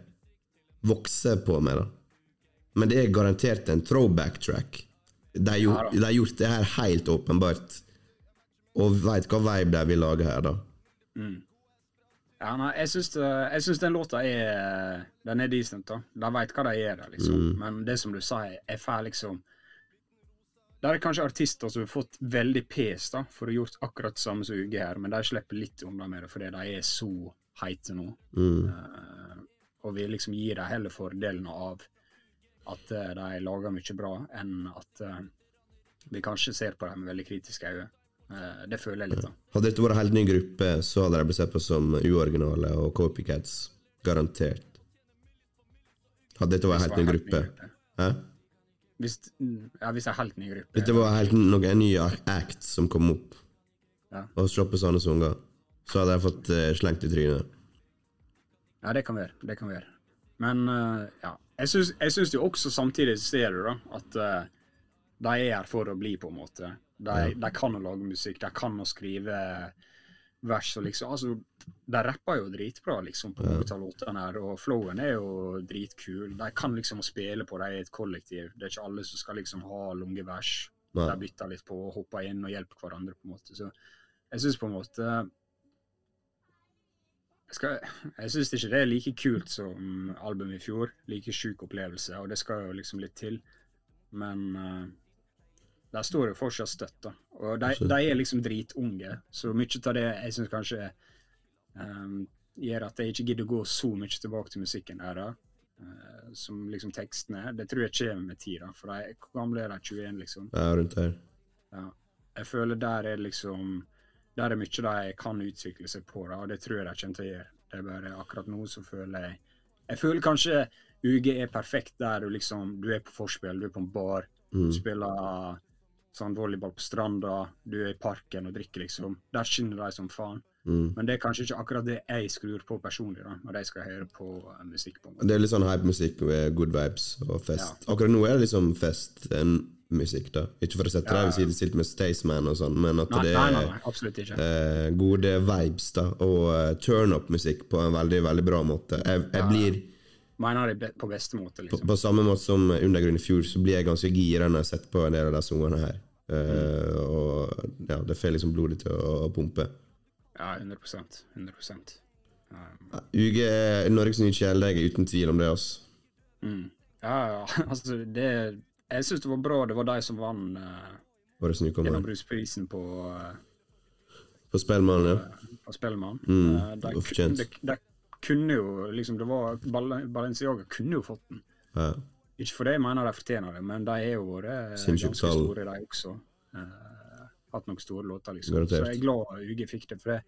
vokst på meg. da Men det er garantert en throwback track. De har gjort, de gjort det her helt åpenbart. Og veit hva vibe de vil lage her, da. Ja, nei, jeg syns, jeg syns den låta er Den er decent, da. De veit hva de gjør der, liksom. Mm. Men det som du sa, jeg får liksom Der er kanskje artister som har fått veldig pes da, for å ha gjort akkurat samme som UG her, men de slipper litt unna med det fordi de er så heite nå. Mm. Uh, og vi liksom gir dem heller fordelen av at uh, de lager mye bra, enn at uh, vi kanskje ser på dem med veldig kritiske øyne. Det føler jeg litt, da. Hadde dette vært en helt ny gruppe, så hadde de blitt sett på som uoriginale og copycats. Garantert. Hadde dette vært en helt ny gruppe. Hæ? Hvis, ja, hvis det er helt ny gruppe. Det var helt noen nye ny act som kom opp, Ja. og slapp sånne sanger. Så hadde jeg fått uh, slengt i trynet. Ja, det kan vi gjøre. Det kan vi gjøre. Men uh, ja. Jeg syns, jo også samtidig ser du da, at uh, de er her for å bli, på en måte. De, de kan å lage musikk, de kan å skrive vers og liksom Altså, de rapper jo dritbra, liksom, på mange av låtene her, og flowen er jo dritkul. De kan liksom spille på, de er et kollektiv. Det er ikke alle som skal liksom ha lange vers. Nei. De bytter litt på, hopper inn og hjelper hverandre, på en måte. Så jeg syns på en måte jeg, skal, jeg syns ikke det er like kult som albumet i fjor. Like sjuk opplevelse, og det skal jo liksom litt til. Men uh, der står jo fortsatt støtt, da. Og de, de er liksom dritunge, så mye av det jeg syns kanskje um, gjør at jeg ikke gidder å gå så mye tilbake til musikken der, da. Uh, som liksom tekstene. Det tror jeg kommer med tida, for de, hvor gamle er de? 21, liksom? Ja, rundt her. Ja. Jeg føler der er liksom Der er mye de kan utvikle seg på, da, og det tror jeg de kommer til å gjøre. Det er bare akkurat nå så føler jeg Jeg føler kanskje UG er perfekt der du liksom Du er på forspill, du er på en bar, Mm. du spiller sånn volleyball på stranda, du er i parken og drikker, liksom. Der skinner de som faen. Mm. Men det er kanskje ikke akkurat det jeg skrur på personlig, da, når jeg skal høre på uh, musikk. på meg. Det er litt sånn hype-musikk med good vibes og fest. Akkurat nå er det liksom fest enn musikk, da. Ikke for å sette Ja, deg ja. ved sidestilt med Staysman og sånn, men at Nei, det er nei, nei, eh, gode vibes, da, og uh, turn up-musikk på en veldig, veldig bra måte. Jeg, jeg blir Mener det på beste måte, liksom. på samme måte som Undergrunn i fjor, så blir jeg ganske gira når jeg setter på en del av de ungene her. Eh, og ja, det får liksom blodet til å, å pumpe. Ja, 100% 100 um, UG er Norges nye kjæledegge, uten tvil om det, altså. Mm. Ja, ja, altså det Jeg syns det var bra det var de som vant uh, Årets nykommer. Gjennombruddsprisen på, uh, På Spellemann, ja. på Spellemann. Mm, Uh, de, de, de kunne jo liksom det var Balenciaga kunne jo fått den. ja. Ikke fordi jeg mener de fortjener det, men de er jo vært ganske store, de også. Uh, hatt noen store låter, liksom. Garantert. Så jeg er glad UG fikk det. For det,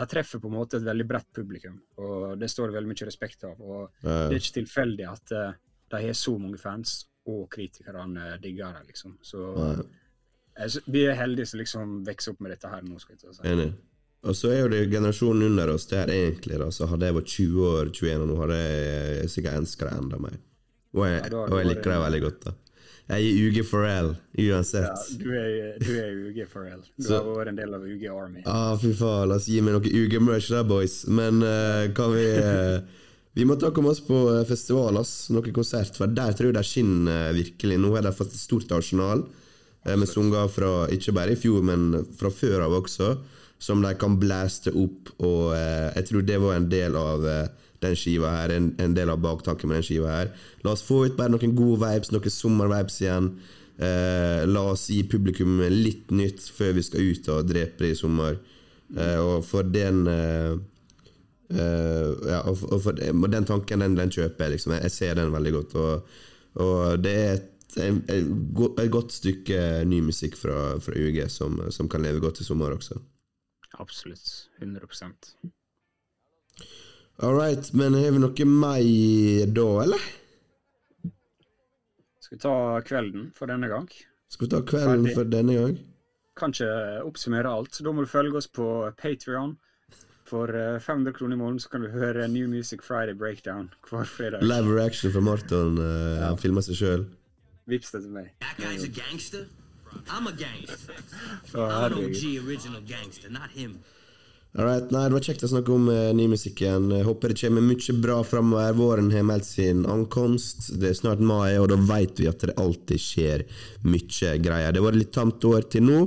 de treffer på en måte et veldig bredt publikum, og det står det veldig mye respekt av. Og Ja. det er ikke tilfeldig at uh, de har så mange fans, og kritikerne digger det, liksom. Så Ja. jeg, vi er heldige som liksom vokser opp med dette her nå, skal jeg si. Enig. Og så er jo det generasjonen under oss der egentlig, da. Så hadde jeg vært 20 år, 21 og nå, hadde jeg sikkert ønska det enda mer. Og jeg, Ja, og jeg liker det veldig godt, da. Jeg er UG for L, uansett. Ja, du er, du er UG for real. Du Så- har vært en del av UG Army. Ah, fy faen, la oss gi meg noe UG-merch der, boys. Men uh, kan vi uh, Vi må ta komme oss på eh, festival, ass. Noe konsert. For der tror jeg de skinner virkelig. Nå har de fått et stort arsenal uh, med sanger fra ikke bare i fjor, men fra før av også. Som de kan blaste opp, og eh, jeg tror det var en del av eh, den skiva her, en, en del av baktanken med den skiva her. La oss få ut bare noen gode vibes, noen sommervibes igjen. Eh, la oss gi publikum litt nytt før vi skal ut og drepe det i sommer. Eh, og for den ja, og og for, og den tanken, den, den kjøper jeg, liksom. Jeg, jeg ser den veldig godt. Og, og det er et, et godt stykke ny musikk fra, fra UG som, som kan leve godt i sommer også. Absolutt. 100% All right, men har vi noe mer da, eller? Skal vi ta kvelden for denne gang? Skal vi ta kvelden Ferdig. for denne gang? Kan ikke oppsummere alt. Da må du følge oss på Patrion. For eh, 500 kroner i måneden så kan du høre New Music Friday Breakdown hver fredag. Live reaction fra Marton. eh, Han filmer seg sjøl. Vips det til meg. That guy's a gangster. I'm a gangster. I'm an. OG original gangster, not him. Alright, nei, Det var kjekt å snakke om uh, ny musikk igjen. Håper det kommer mye bra framover. Våren har meldt sin ankomst. Det er snart mai, og da vet vi at det alltid skjer mye greier. Det har vært litt tamt år til nå,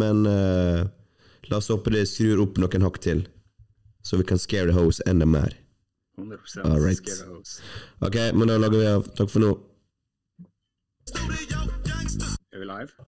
men eh, la oss håpe det skrur opp noen hakk til. Så vi kan scare the house enda mer. 100 All right. Scare the house. Ok, men da lager vi av. Takk for nå. Er vi live?